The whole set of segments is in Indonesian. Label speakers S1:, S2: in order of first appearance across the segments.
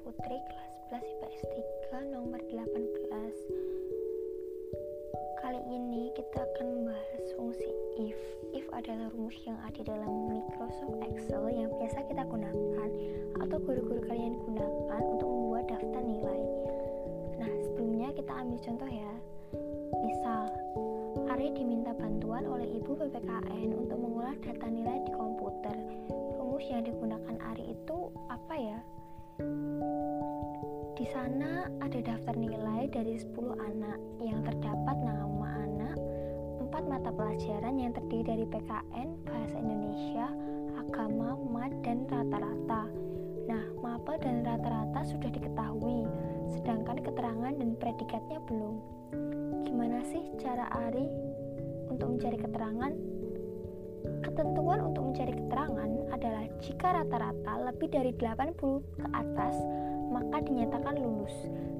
S1: Putri kelas 11 IPS 3 nomor 18 Kali ini kita akan membahas fungsi if. If adalah rumus yang ada dalam Microsoft Excel yang biasa kita gunakan atau guru-guru kalian gunakan untuk membuat daftar nilai. Nah sebelumnya kita ambil contoh ya. Misal, Ari diminta bantuan oleh ibu PPKN untuk mengolah data nilai di komputer. Rumus yang digunakan Ari itu apa ya? Di sana ada daftar nilai dari 10 anak yang terdapat nama anak, 4 mata pelajaran yang terdiri dari PKN, Bahasa Indonesia, Agama, Mat, dan rata-rata. Nah, mapel dan rata-rata sudah diketahui, sedangkan keterangan dan predikatnya belum. Gimana sih cara Ari untuk mencari keterangan? Ketentuan untuk mencari keterangan adalah jika rata-rata lebih dari 80 ke atas, maka dinyatakan lulus.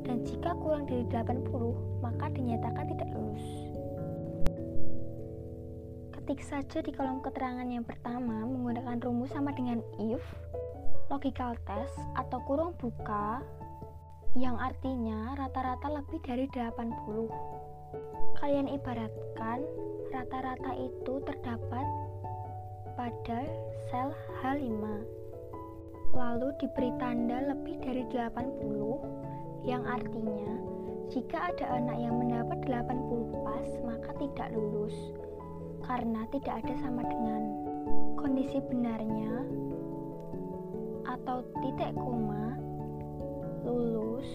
S1: Dan jika kurang dari 80 maka dinyatakan tidak lulus. Ketik saja di kolom keterangan yang pertama menggunakan rumus sama dengan if logical test atau kurung buka yang artinya rata-rata lebih dari 80 kalian ibaratkan rata-rata itu terdapat pada sel H5 lalu diberi tanda lebih dari 80 yang artinya jika ada anak yang mendapat 80 pas maka tidak lulus karena tidak ada sama dengan kondisi benarnya atau titik koma lulus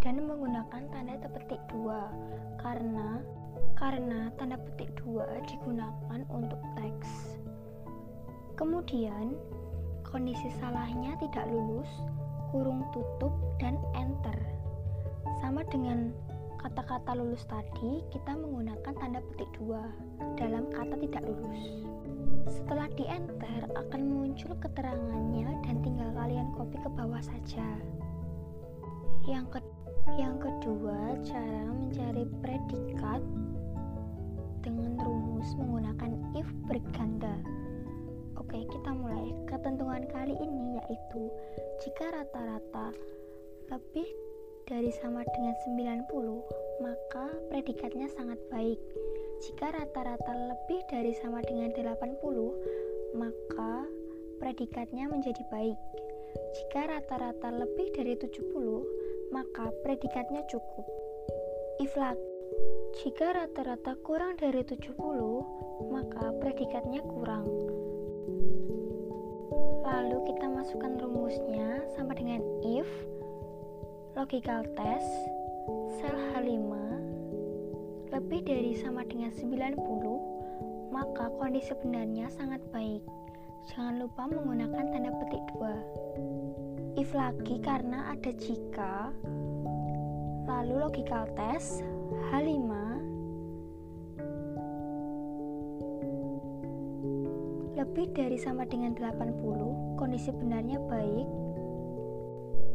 S1: dan menggunakan tanda petik dua karena karena tanda petik dua digunakan untuk teks. Kemudian kondisi salahnya tidak lulus, kurung tutup, dan enter. Sama dengan kata-kata lulus tadi, kita menggunakan tanda petik dua dalam kata tidak lulus. Setelah di enter, akan muncul keterangannya dan tinggal kalian copy ke bawah saja. Yang, ke yang kedua, cara mencari predikat kali ini yaitu jika rata-rata lebih dari sama dengan 90, maka predikatnya sangat baik. Jika rata-rata lebih dari sama dengan 80, maka predikatnya menjadi baik. Jika rata-rata lebih dari 70, maka predikatnya cukup. If jika rata-rata kurang dari 70, maka predikatnya kurang. Lalu kita masukkan rumusnya sama dengan if logical test sel H5 lebih dari sama dengan 90 maka kondisi sebenarnya sangat baik. Jangan lupa menggunakan tanda petik 2. If lagi karena ada jika lalu logical test H5 lebih dari sama dengan 80, kondisi benarnya baik.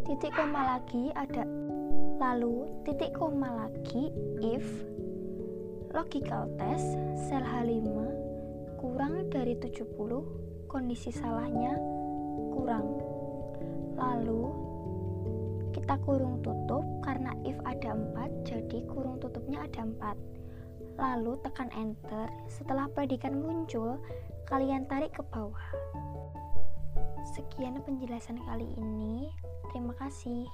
S1: Titik koma lagi ada lalu titik koma lagi if logical test sel H5 kurang dari 70, kondisi salahnya kurang. Lalu kita kurung tutup karena if ada 4 jadi kurung tutupnya ada 4 lalu tekan enter setelah predikat muncul kalian tarik ke bawah. Sekian penjelasan kali ini. Terima kasih.